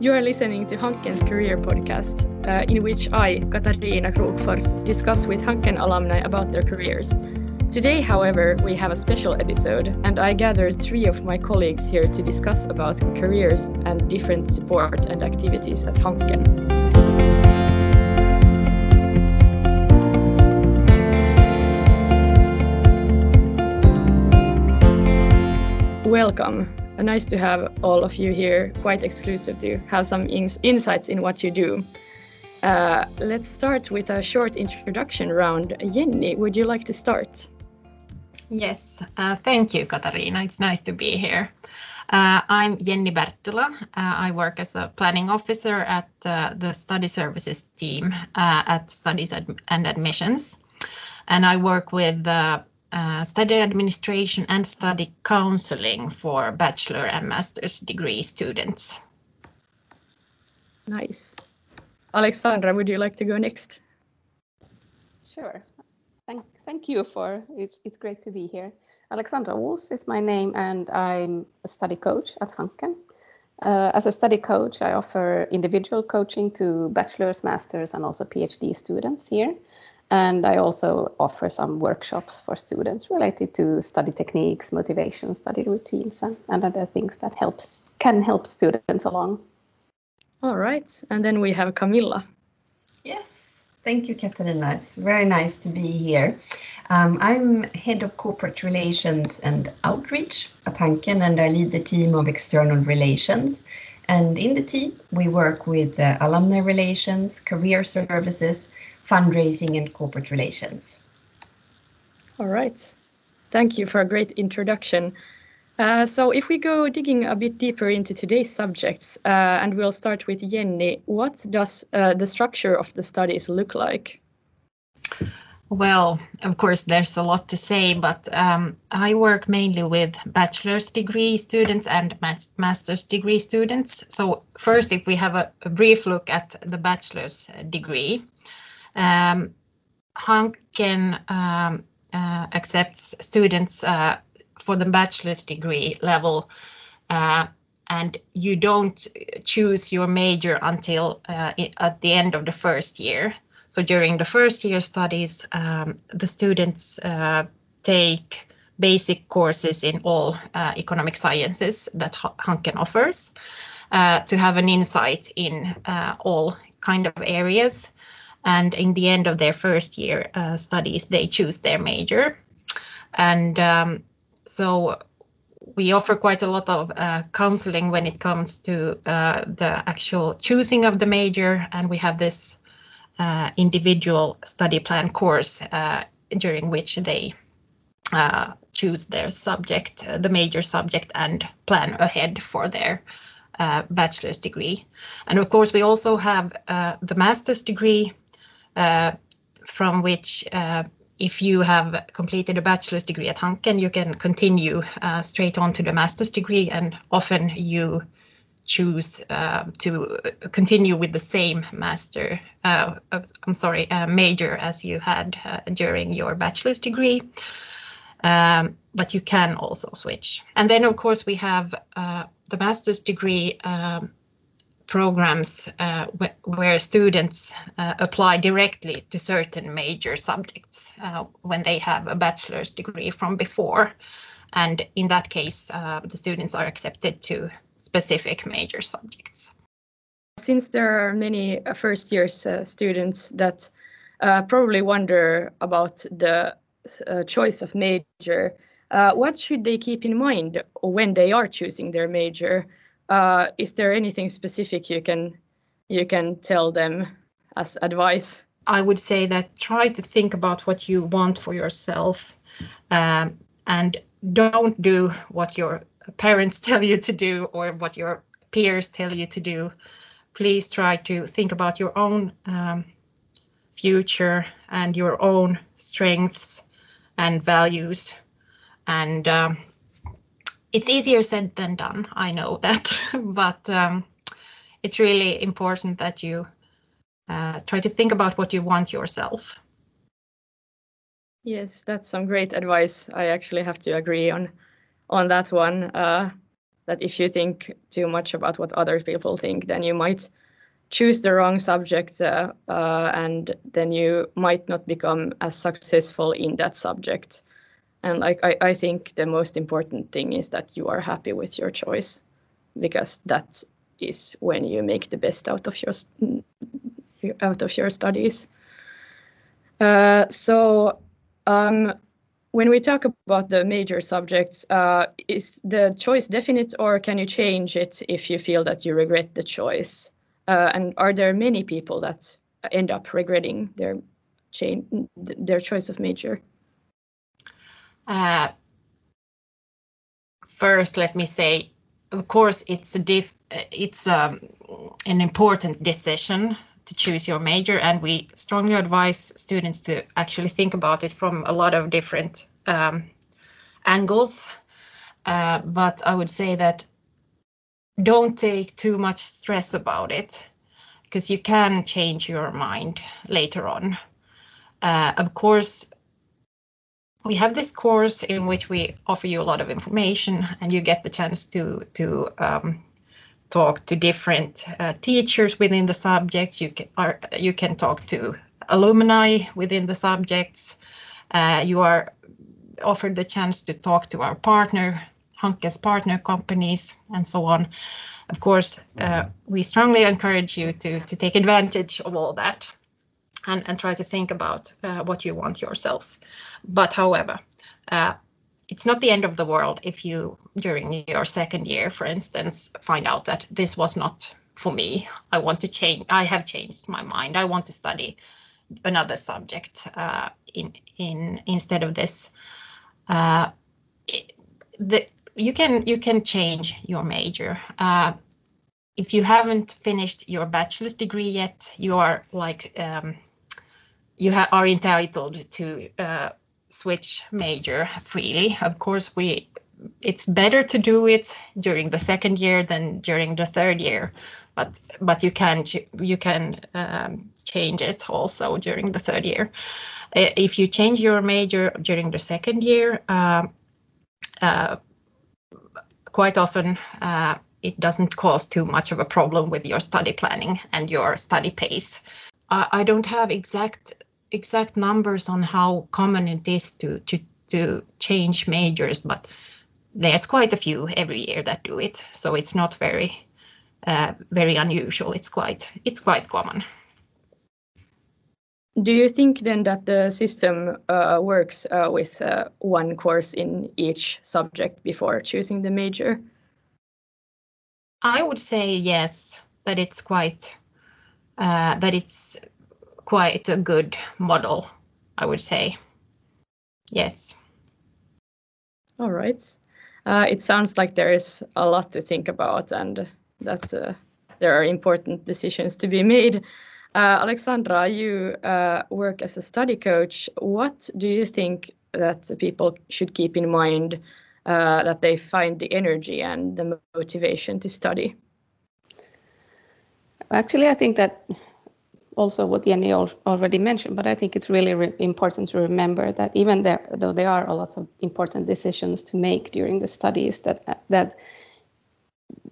You are listening to Hanken's Career Podcast, uh, in which I, Katarina Krokfors, discuss with Hanken alumni about their careers. Today, however, we have a special episode, and I gathered three of my colleagues here to discuss about careers and different support and activities at Hanken. Welcome nice to have all of you here, quite exclusive to have some in insights in what you do. Uh, let's start with a short introduction round. Jennie, would you like to start? Yes, uh, thank you, Katarina. It's nice to be here. Uh, I'm Jennie Bertula. Uh, I work as a planning officer at uh, the study services team uh, at Studies Ad and Admissions. And I work with uh, study administration and study counseling for bachelor and master's degree students. Nice. Alexandra, would you like to go next? Sure. Thank, thank you for it's it's great to be here. Alexandra Wolss is my name, and I'm a study coach at Hanken. Uh, as a study coach, I offer individual coaching to bachelor's, master's, and also PhD students here. And I also offer some workshops for students related to study techniques, motivation, study routines, and, and other things that helps can help students along. All right. And then we have Camilla. Yes, thank you, Katarina. It's very nice to be here. Um, I'm head of corporate relations and outreach at Hanken, and I lead the team of external relations. And in the team, we work with uh, alumni relations, career services, fundraising and corporate relations. All right. Thank you for a great introduction. Uh, so if we go digging a bit deeper into today's subjects, uh, and we'll start with Jennie, what does uh, the structure of the studies look like? Well, of course, there's a lot to say, but um, I work mainly with bachelor's degree students and master's degree students. So first, if we have a, a brief look at the bachelor's degree, um, Hanken um, uh, accepts students uh, for the bachelor's degree level uh, and you don't choose your major until uh, at the end of the first year. So during the first year studies, um, the students uh, take basic courses in all uh, economic sciences that Hanken offers to have an insight in all kind of areas and in the end of their first year uh, studies, they choose their major. And um, so we offer quite a lot of uh, counseling when it comes to uh, the actual choosing of the major, and we have this uh, individual study plan course uh, during which they uh, choose their subject, the major subject, and plan ahead for their bachelor's degree. And of course, we also have the master's degree, uh, from which uh, if you have completed a bachelor's degree at Hanken, you can continue uh, straight on to the master's degree, and often you choose uh, to continue with the same master, uh, I'm sorry, uh, major as you had during your bachelor's degree. Um, but you can also switch. And then, of course, we have the master's degree um, programs uh, where students uh, apply directly to certain major subjects uh, when they have a bachelor's degree from before. And in that case, uh, the students are accepted to specific major subjects. Since there are many uh, first years uh, students that probably wonder about the choice of major, what should they keep in mind when they are choosing their major? Uh, is there anything specific you can you can tell them as advice? I would say that try to think about what you want for yourself, um, and don't do what your parents tell you to do or what your peers tell you to do. Please try to think about your own um, future and your own strengths and values and um, it's easier said than done. I know that, but um, it's really important that you uh, try to think about what you want yourself. Yes, that's some great advice. I actually have to agree on on that one. Uh, that if you think too much about what other people think, then you might choose the wrong subject uh, uh, and then you might not become as successful in that subject. And like I, I think the most important thing is that you are happy with your choice because that is when you make the best out of your out of your studies. Uh, so um, when we talk about the major subjects, uh, is the choice definite or can you change it if you feel that you regret the choice? Uh, and are there many people that end up regretting their change, their choice of major? Uh, first, let me say, of course, it's a diff, it's um, an important decision to choose your major and we strongly advise students to actually think about it from a lot of different um, angles. Uh, but I would say that don't take too much stress about it because you can change your mind later on. Uh, of course, we have this course in which we offer you a lot of information and you get the chance to to um, talk to different uh, teachers within the subjects. You can, are, you can talk to alumni within the subjects. Uh, you are offered the chance to talk to our partner, Hanken's partner companies, and so on. Of course, uh, we strongly encourage you to, to take advantage of all that and, and try to think about uh, what you want yourself. But however, uh, it's not the end of the world if you, during your second year, for instance, find out that this was not for me. I want to change. I have changed my mind. I want to study another subject uh, in in instead of this. Uh, the you can you can change your major. Uh, if you haven't finished your bachelor's degree yet, you are like um, you are entitled to uh, switch major freely. Of course, we it's better to do it during the second year than during the third year, but but you can you can um, change it also during the third year. If you change your major during the second year, uh, uh, quite often uh, it doesn't cause too much of a problem with your study planning and your study pace. I don't have exact exact numbers on how common it is to to to change majors, but there's quite a few every year that do it. So it's not very uh, very unusual. It's quite it's quite common. Do you think then that the system uh, works uh, with uh, one course in each subject before choosing the major? I would say yes, that it's quite uh, that it's quite a good model, I would say. Yes. All right. Uh, it sounds like there is a lot to think about and that uh, there are important decisions to be made. Uh, Alexandra, you uh, work as a study coach. What do you think that people should keep in mind uh, that they find the energy and the motivation to study? Actually, I think that also what Jennie already mentioned, but I think it's really important to remember that even there, though there are a lot of important decisions to make during the studies, that that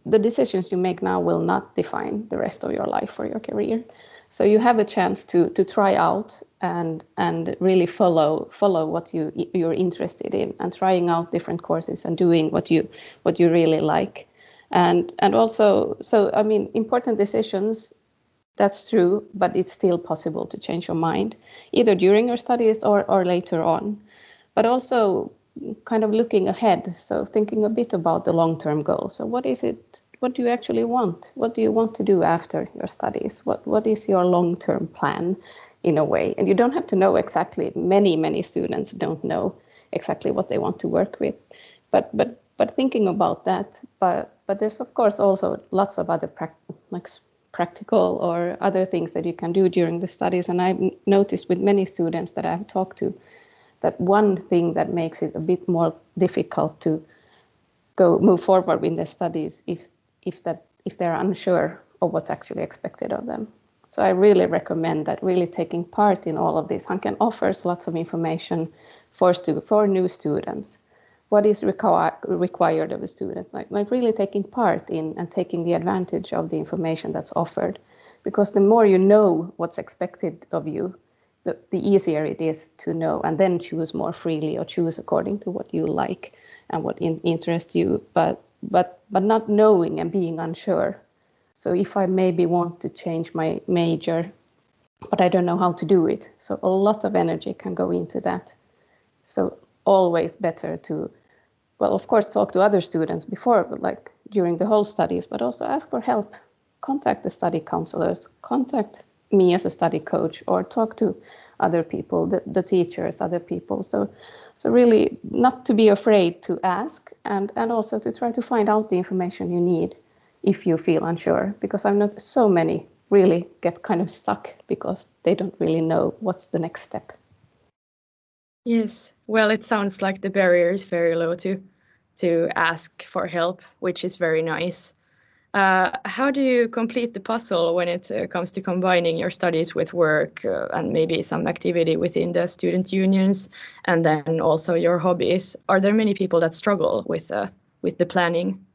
the decisions you make now will not define the rest of your life or your career. So you have a chance to to try out and and really follow follow what you you're interested in and trying out different courses and doing what you what you really like and and also so i mean important decisions that's true, but it's still possible to change your mind, either during your studies or, or later on. But also kind of looking ahead, so thinking a bit about the long-term goal. So what is it, what do you actually want? What do you want to do after your studies? What, what is your long-term plan in a way? And you don't have to know exactly, many, many students don't know exactly what they want to work with. But, but, but thinking about that, but, but there's of course also lots of other like practical or other things that you can do during the studies. And I've noticed with many students that I've talked to that one thing that makes it a bit more difficult to go move forward in their studies if if that if they're unsure of what's actually expected of them. So I really recommend that really taking part in all of this. Hanken offers lots of information for stu- for new students what is require, required of a student, like, like really taking part in and taking the advantage of the information that's offered. Because the more you know what's expected of you, the, the easier it is to know and then choose more freely or choose according to what you like and what in, interests you. But but but not knowing and being unsure. So if I maybe want to change my major, but I don't know how to do it, so a lot of energy can go into that. So always better to, well, of course, talk to other students before, like during the whole studies, but also ask for help. Contact the study counselors, contact me as a study coach, or talk to other people, the, the teachers, other people. So, so really not to be afraid to ask and, and also to try to find out the information you need if you feel unsure, because I know so many really get kind of stuck because they don't really know what's the next step. Yes, well, it sounds like the barrier is very low to to ask for help, which is very nice. Uh, how do you complete the puzzle when it uh, comes to combining your studies with work uh, and maybe some activity within the student unions and then also your hobbies? Are there many people that struggle with uh, with the planning?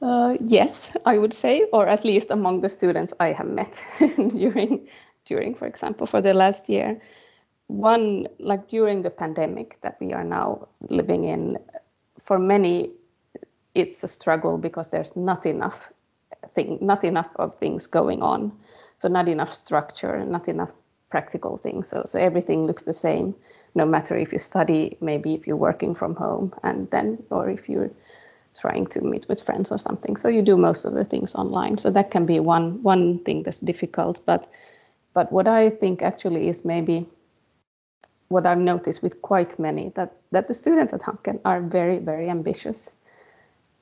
Uh, yes, I would say, or at least among the students I have met during during, for example, for the last year. One like during the pandemic that we are now living in, for many it's a struggle because there's not enough thing, not enough of things going on. So not enough structure, and not enough practical things. So so everything looks the same, no matter if you study, maybe if you're working from home, and then or if you're trying to meet with friends or something. So you do most of the things online. So that can be one one thing that's difficult. But but what I think actually is maybe what I've noticed with quite many that that the students at Hanken are very very ambitious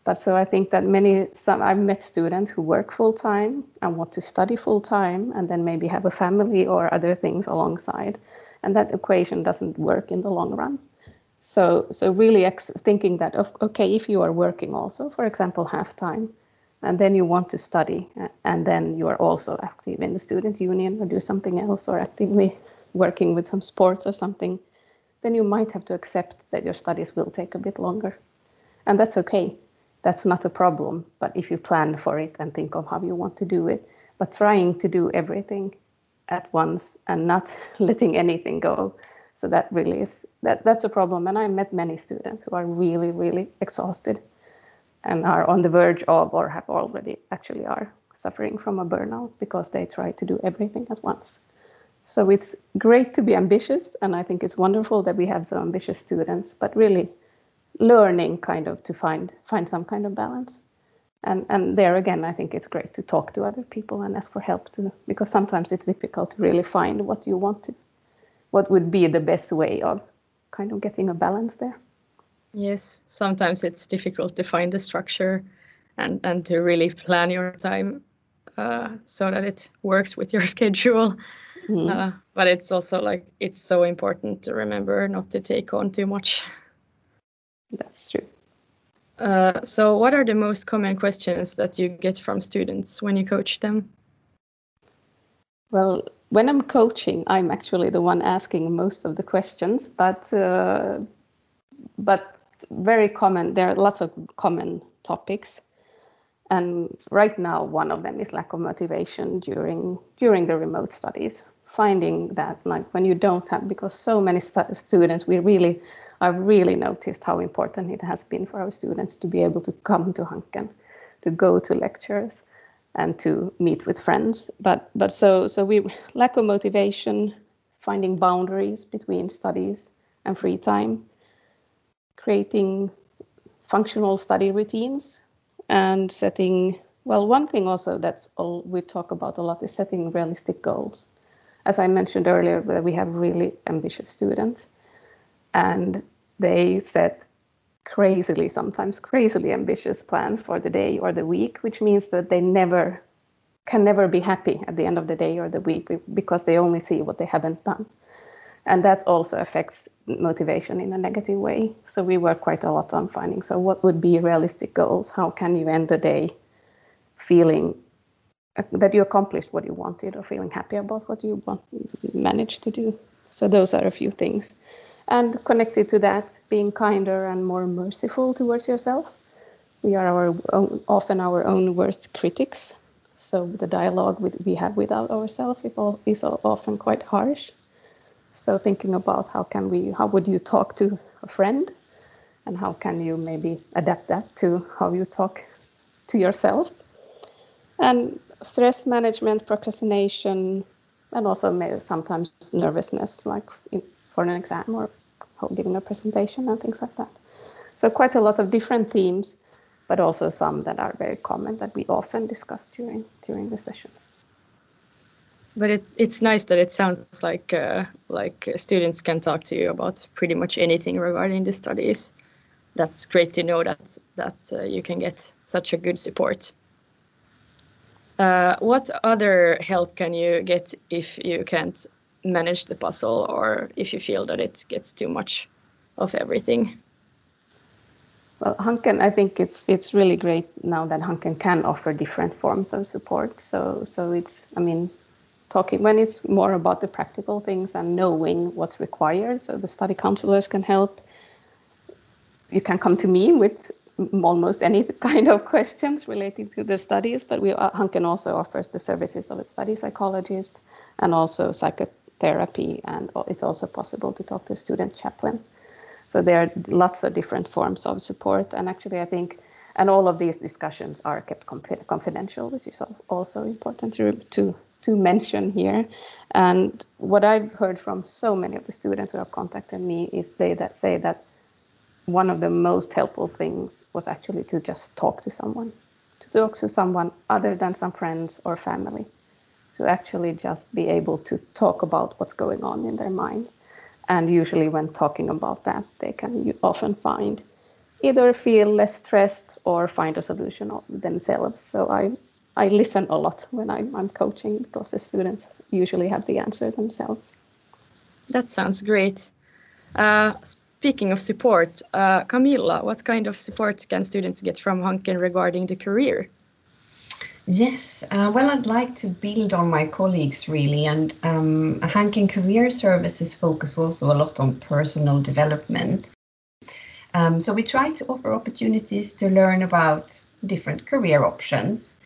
but so I think that many, some I've met students who work full time and want to study full time and then maybe have a family or other things alongside. And that equation doesn't work in the long run. So, so really ex- thinking that, okay, if you are working also, for example, half time, and then you want to study, and then you are also active in the student union or do something else or actively working with some sports or something, then you might have to accept that your studies will take a bit longer. And that's okay that's not a problem. But if you plan for it and think of how you want to do it, but trying to do everything at once and not letting anything go. So that really is that that's a problem. And I met many students who are really, really exhausted and are on the verge of or have already actually are suffering from a burnout because they try to do everything at once. So it's great to be ambitious, and I think it's wonderful that we have so ambitious students, but really learning kind of to find find some kind of balance. And and there again i think it's great to talk to other people and ask for help too because sometimes it's difficult to really find what you want to what would be the best way of kind of getting a balance there. Yes sometimes it's difficult to find the structure and and to really plan your time uh, so that it works with your schedule mm. uh, but it's also like it's so important to remember not to take on too much that's true. Uh, so what are the most common questions that you get from students when you coach them? Well, when I'm coaching, I'm actually the one asking most of the questions, but uh, but very common. There are lots of common topics, and right now one of them is lack of motivation during during the remote studies. Finding that like when you don't have because so many stu students, we really I've really noticed how important it has been for our students to be able to come to Hanken, to go to lectures, and to meet with friends. But but so so we lack of motivation, finding boundaries between studies and free time, creating functional study routines, and setting well one thing also that's all we talk about a lot is setting realistic goals. As I mentioned earlier, we have really ambitious students and they set crazily, sometimes crazily ambitious plans for the day or the week, which means that they never can never be happy at the end of the day or the week because they only see what they haven't done. And that also affects motivation in a negative way. So we work quite a lot on finding so what would be realistic goals? How can you end the day feeling uh, that you accomplished what you wanted or feeling happy about what you want, managed to do? So those are a few things And connected to that, being kinder and more merciful towards yourself. We are our own, often our own worst critics. So the dialogue with, we have with ourselves is often quite harsh. So thinking about how can we, how would you talk to a friend, and how can you maybe adapt that to how you talk to yourself, and stress management, procrastination, and also sometimes nervousness, like for an exam or giving a presentation and things like that. So quite a lot of different themes, but also some that are very common that we often discuss during during the sessions but it, it's nice that it sounds like uh, like students can talk to you about pretty much anything regarding the studies. That's great to know that that uh, you can get such a good support. Uh, what other help can you get if you can't manage the puzzle or if you feel that it gets too much of everything? Well, Hanken, I think it's it's really great now that Hanken can offer different forms of support. So so it's I mean talking when it's more about the practical things and knowing what's required. So the study counselors can help. You can come to me with almost any kind of questions relating to the studies, but we uh, Hanken also offers the services of a study psychologist and also psychotherapy, and it's also possible to talk to a student chaplain. So there are lots of different forms of support, and actually, I think, and all of these discussions are kept confidential, which is also important to to to mention here. And what I've heard from so many of the students who have contacted me is they that say that one of the most helpful things was actually to just talk to someone, to talk to someone other than some friends or family, to actually just be able to talk about what's going on in their minds. And usually, when talking about that, they can often find either feel less stressed or find a solution themselves. So I I listen a lot when I'm, I'm coaching because the students usually have the answer themselves. That sounds great. Uh, speaking of support, uh, Camilla, what kind of support can students get from Hanken regarding the career? Yes, uh, well, I'd like to build on my colleagues really, and um, Hanken Career Services focus also a lot on personal development. Um, so we try to offer opportunities to learn about different career options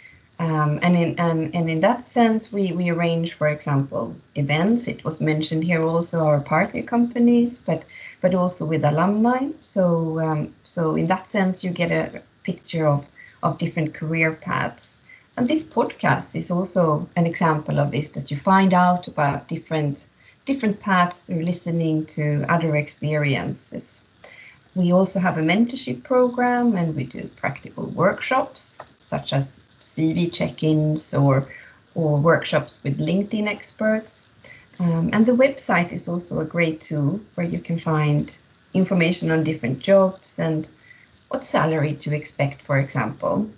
um, and in and, and in that sense, we we arrange, for example, events. It was mentioned here also our partner companies, but but also with alumni. So um, so in that sense, you get a picture of of different career paths. And this podcast is also an example of this. That you find out about different different paths through listening to other experiences. We also have a mentorship program, and we do practical workshops such as CV check-ins or or workshops with LinkedIn experts. Um, and the website is also a great tool where you can find information on different jobs and what salary to expect, for example.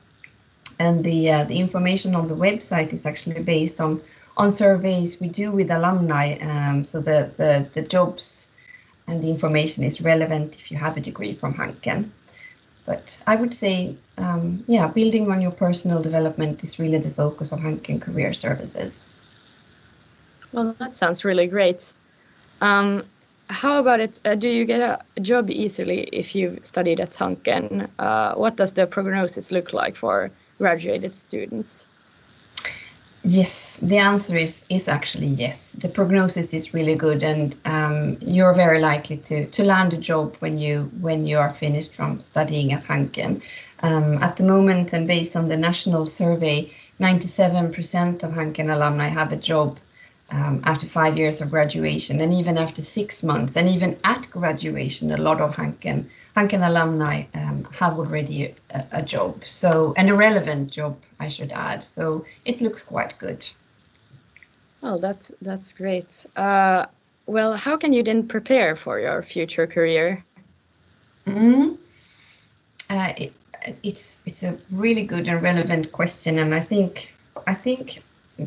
And the uh, the information on the website is actually based on on surveys we do with alumni. Um, so the, the the jobs and the information is relevant if you have a degree from Hanken. But I would say, um, yeah, building on your personal development is really the focus of Hanken Career Services. Well, that sounds really great. Um, how about it? Uh, do you get a job easily if you've studied at Hanken? Uh, what does the prognosis look like for graduated students? Yes, the answer is is actually yes. The prognosis is really good, and um, you're very likely to to land a job when you when you are finished from studying at Hanken. Um, at the moment, and based on the national survey, 97% of Hanken alumni have a job um, after five years of graduation, and even after six months, and even at graduation, a lot of Hanken Hanken alumni um, have already a, a, job. So, and a relevant job, I should add. So it looks quite good. Well, that's that's great. Uh, well, how can you then prepare for your future career? Mm, uh, it, it's it's a really good and relevant question, and I think I think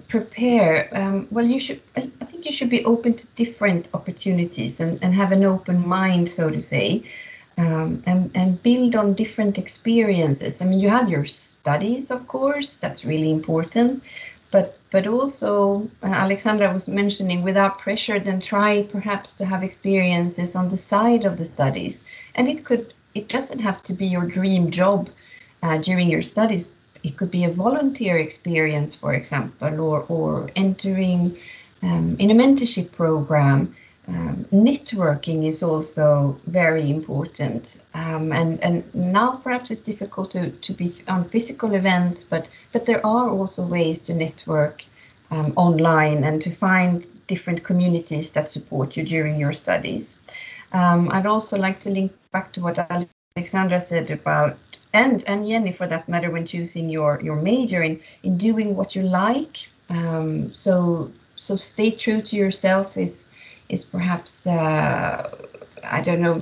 prepare um, well you should i think you should be open to different opportunities and, and have an open mind so to say um, and, and build on different experiences. I mean you have your studies of course that's really important but but also uh, Alexandra was mentioning without pressure then try perhaps to have experiences on the side of the studies. And it could it doesn't have to be your dream job uh, during your studies it could be a volunteer experience for example or or entering um, in a mentorship program. Um, networking is also very important. Um, and and now perhaps it's difficult to, to be on physical events but but there are also ways to network um, online and to find different communities that support you during your studies. Um, I'd also like to link back to what Alexandra said about and and Jennie for that matter when choosing your your major in in doing what you like. Um, so so stay true to yourself is is perhaps uh, I don't know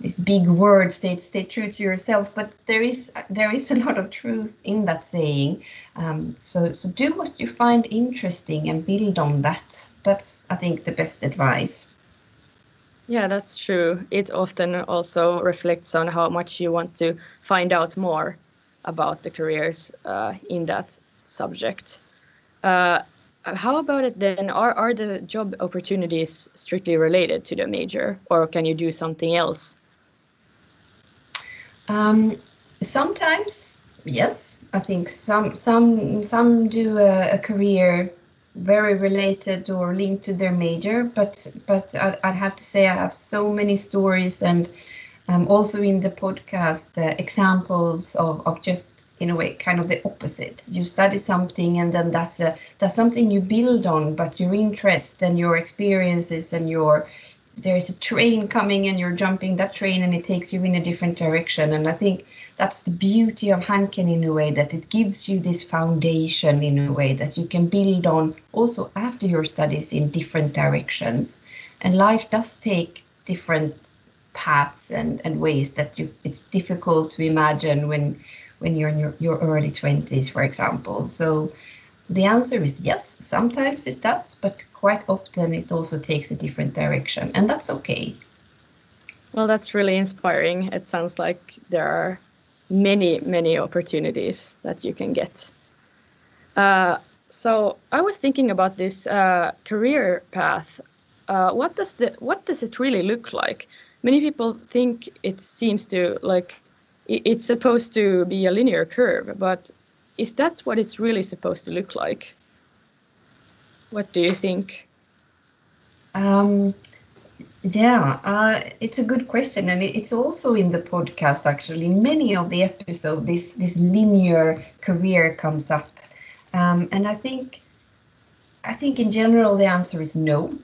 this big word stay stay true to yourself but there is there is a lot of truth in that saying. Um, so so do what you find interesting and build on that. That's I think the best advice yeah that's true it often also reflects on how much you want to find out more about the careers uh, in that subject uh, how about it then? Are are the job opportunities strictly related to the major, or can you do something else? Um, sometimes, yes. I think some some some do a, a, career very related or linked to their major, but but I, would have to say I have so many stories and um, also in the podcast uh, examples of, of just in a way kind of the opposite. You study something and then that's a that's something you build on but your interest and your experiences and your there's a train coming and you're jumping that train and it takes you in a different direction and i think that's the beauty of hanken in a way that it gives you this foundation in a way that you can build on also after your studies in different directions and life does take different paths and and ways that you it's difficult to imagine when when you're in your, your early 20s, for example. So the answer is yes, sometimes it does, but quite often it also takes a different direction, and that's okay. Well, that's really inspiring. It sounds like there are many, many opportunities that you can get. Uh, so I was thinking about this uh, career path. Uh, what does the what does it really look like? Many people think it seems to like it's supposed to be a linear curve, but is that what it's really supposed to look like? What do you think? Um, yeah, uh, it's a good question, and it's also in the podcast. Actually, many of the episodes, this this linear career comes up, um, and I think, I think in general the answer is no.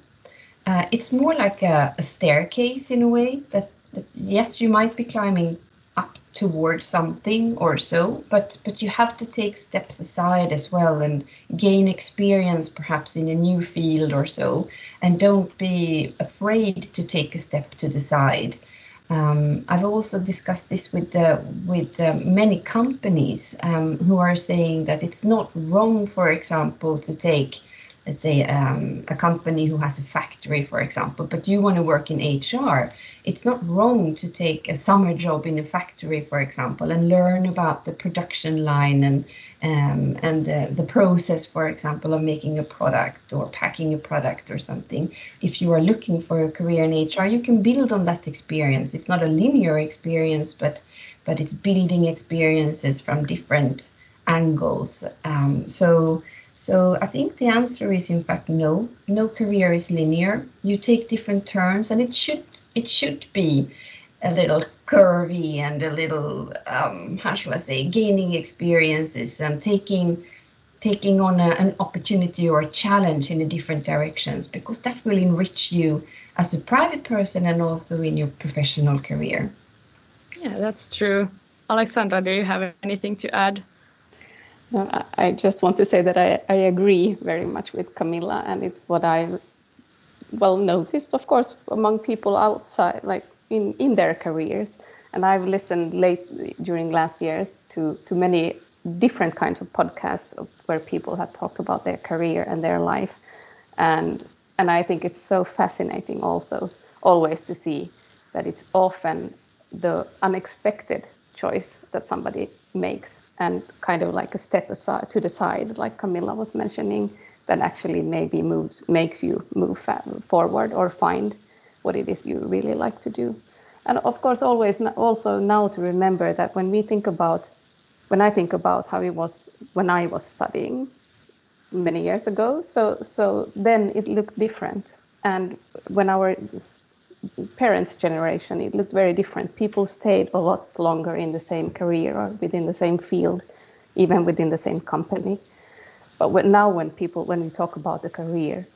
Uh, it's more like a, a staircase in a way that, that yes, you might be climbing up towards something or so but but you have to take steps aside as well and gain experience perhaps in a new field or so. And don't be afraid to take a step to the side. Um, I've also discussed this with uh, with uh, many companies um, who are saying that it's not wrong, for example, to take let's say um, a company who has a factory, for example, but you want to work in HR, it's not wrong to take a summer job in a factory, for example, and learn about the production line and um, and the, the process, for example, of making a product or packing a product or something. If you are looking for a career in HR, you can build on that experience. It's not a linear experience, but but it's building experiences from different angles. Um, so so I think the answer is in fact no. No career is linear. You take different turns, and it should it should be a little curvy and a little um, how should I say gaining experiences and taking taking on a, an opportunity or a challenge in a different directions because that will enrich you as a private person and also in your professional career. Yeah, that's true. Alexandra, do you have anything to add? Uh, no, I just want to say that I, I agree very much with Camilla, and it's what I well noticed, of course, among people outside, like in in their careers. And I've listened late during last years to to many different kinds of podcasts where people have talked about their career and their life, and and I think it's so fascinating also always to see that it's often the unexpected choice that somebody makes and kind of like a step aside to the side, like Camilla was mentioning, that actually maybe moves makes you move forward or find what it is you really like to do. And of course, always also now to remember that when we think about, when I think about how it was when I was studying many years ago, so so then it looked different. And when our parents' generation, it looked very different. People stayed a lot longer in the same career or within the same field, even within the same company. But when, now, when people, when we talk about the career,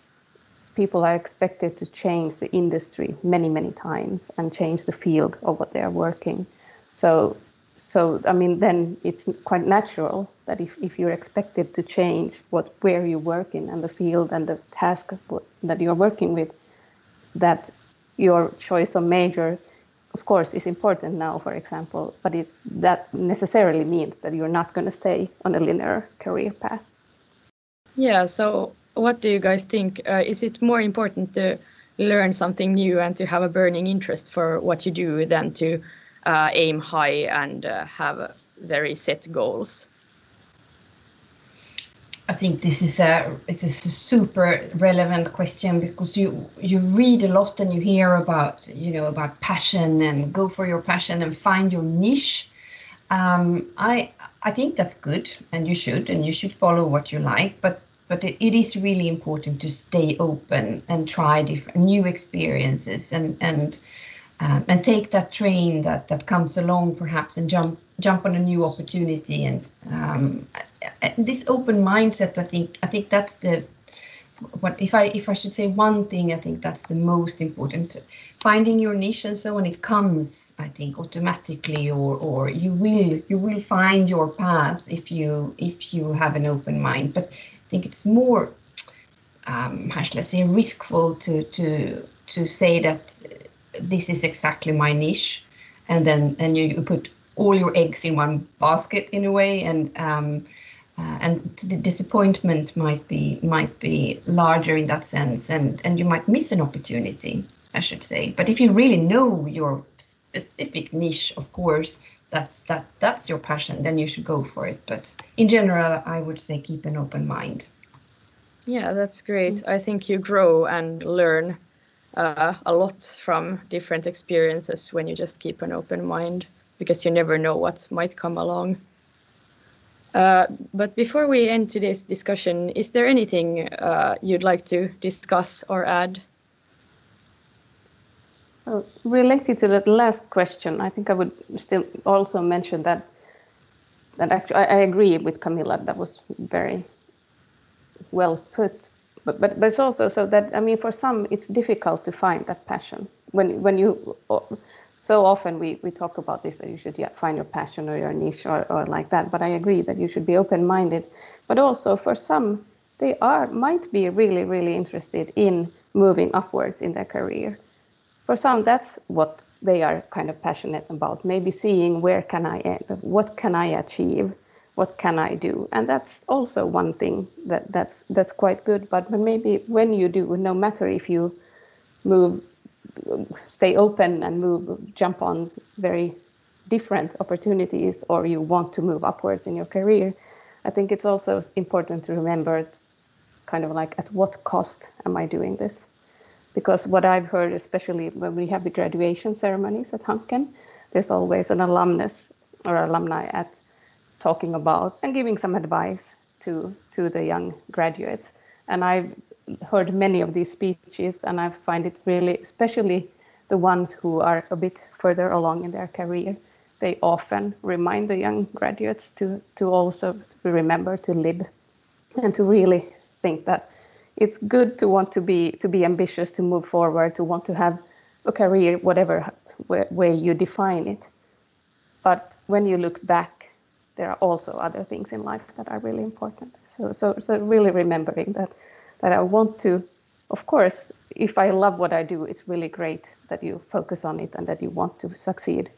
people are expected to change the industry many, many times and change the field of what they are working. So, so I mean, then it's quite natural that if, if you're expected to change what where you work in and the field and the task that you're working with, that your choice of major, of course, is important now, for example, but it, that necessarily means that you're not going to stay on a linear career path. Yeah, so what do you guys think? Uh, is it more important to learn something new and to have a burning interest for what you do than to uh, aim high and uh, have very set goals? I think this is a is a super relevant question because you you read a lot and you hear about you know about passion and go for your passion and find your niche. Um, I I think that's good and you should and you should follow what you like, but but it, it is really important to stay open and try different new experiences and and um, and take that train that that comes along perhaps and jump jump on a new opportunity and um, this open mindset i think i think that's the what if i if i should say one thing i think that's the most important. Finding your niche and so on it comes i think automatically or or you will you will find your path if you if you have an open mind. But i think it's more um how i say riskful to to to say that this is exactly my niche and then then you, you put all your eggs in one basket in a way and um, uh, and the disappointment might be might be larger in that sense and and you might miss an opportunity i should say. But if you really know your specific niche of course that's that that's your passion then you should go for it. But in general i would say keep an open mind. Yeah that's great. I think you grow and learn uh, a lot from different experiences when you just keep an open mind because you never know what might come along uh, but before we end today's discussion, is there anything uh, you'd like to discuss or add? Well, related to that last question, I think I would still also mention that that actually I, I agree with Camilla. That was very well put. But, but but it's also so that I mean, for some, it's difficult to find that passion when when you so often we, we talk about this that you should yeah, find your passion or your niche or, or like that but i agree that you should be open-minded. But also for some they are might be really really interested in moving upwards in their career. For some that's what they are kind of passionate about maybe seeing where can i end what can i achieve what can i do? And that's also one thing that that's that's quite good but maybe when you do no matter if you move stay open and move, jump on very different opportunities, or you want to move upwards in your career, I think it's also important to remember kind of like at what cost am I doing this? Because what I've heard, especially when we have the graduation ceremonies at Hanken, there's always an alumnus or alumni at talking about and giving some advice to to the young graduates. And I've heard many of these speeches, and I find it really, especially the ones who are a bit further along in their career, they often remind the young graduates to to also remember to live and to really think that it's good to want to be to be ambitious, to move forward, to want to have a career, whatever way you define it. But when you look back, there are also other things in life that are really important. So so so really remembering that that I want to, of course, if I love what I do, it's really great that you focus on it and that you want to succeed.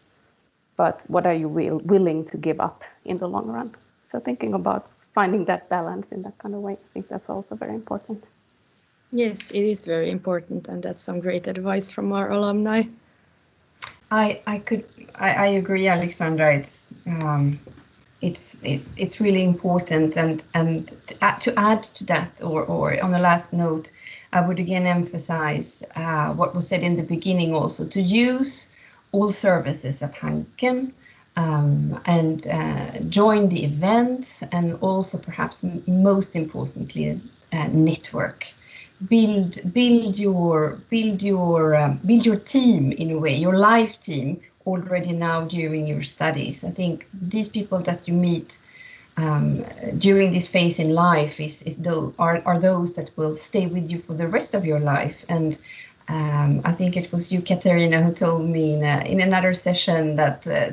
But what are you will, willing to give up in the long run? So thinking about finding that balance in that kind of way, I think that's also very important. Yes, it is very important, and that's some great advice from our alumni. I I could I, I agree, Alexandra. It's um, it's it, it's really important. And and to add, to add to that or or on the last note i would again emphasize uh, what was said in the beginning also to use all services at hanken um, and uh, join the events and also perhaps most importantly uh, network. Build build your build your um, build your team in a way your life team already now during your studies. I think these people that you meet um, during this phase in life is, is are, are those that will stay with you for the rest of your life. And um, I think it was you, Katarina, who told me in, a, in another session that uh,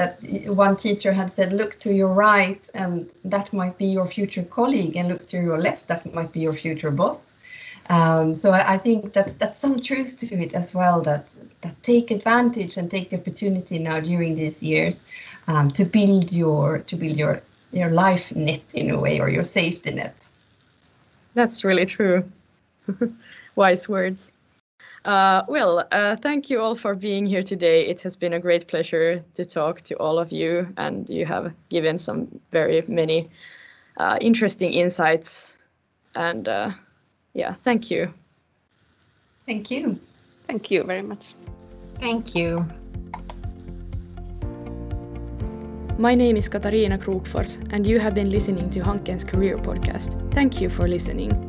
that one teacher had said, "Look to your right, and that might be your future colleague, and look to your left, that might be your future boss." Um, so I, I, think that's that's some truth to it as well. That that take advantage and take the opportunity now during these years um, to build your to build your your life net in a way or your safety net. That's really true. Wise words. Uh, well, uh, thank you all for being here today. It has been a great pleasure to talk to all of you, and you have given some very many uh, interesting insights and uh, yeah, thank you. Thank you. Thank you very much. Thank you. My name is Katarina Krokfors, and you have been listening to Hanken's Career Podcast. Thank you for listening.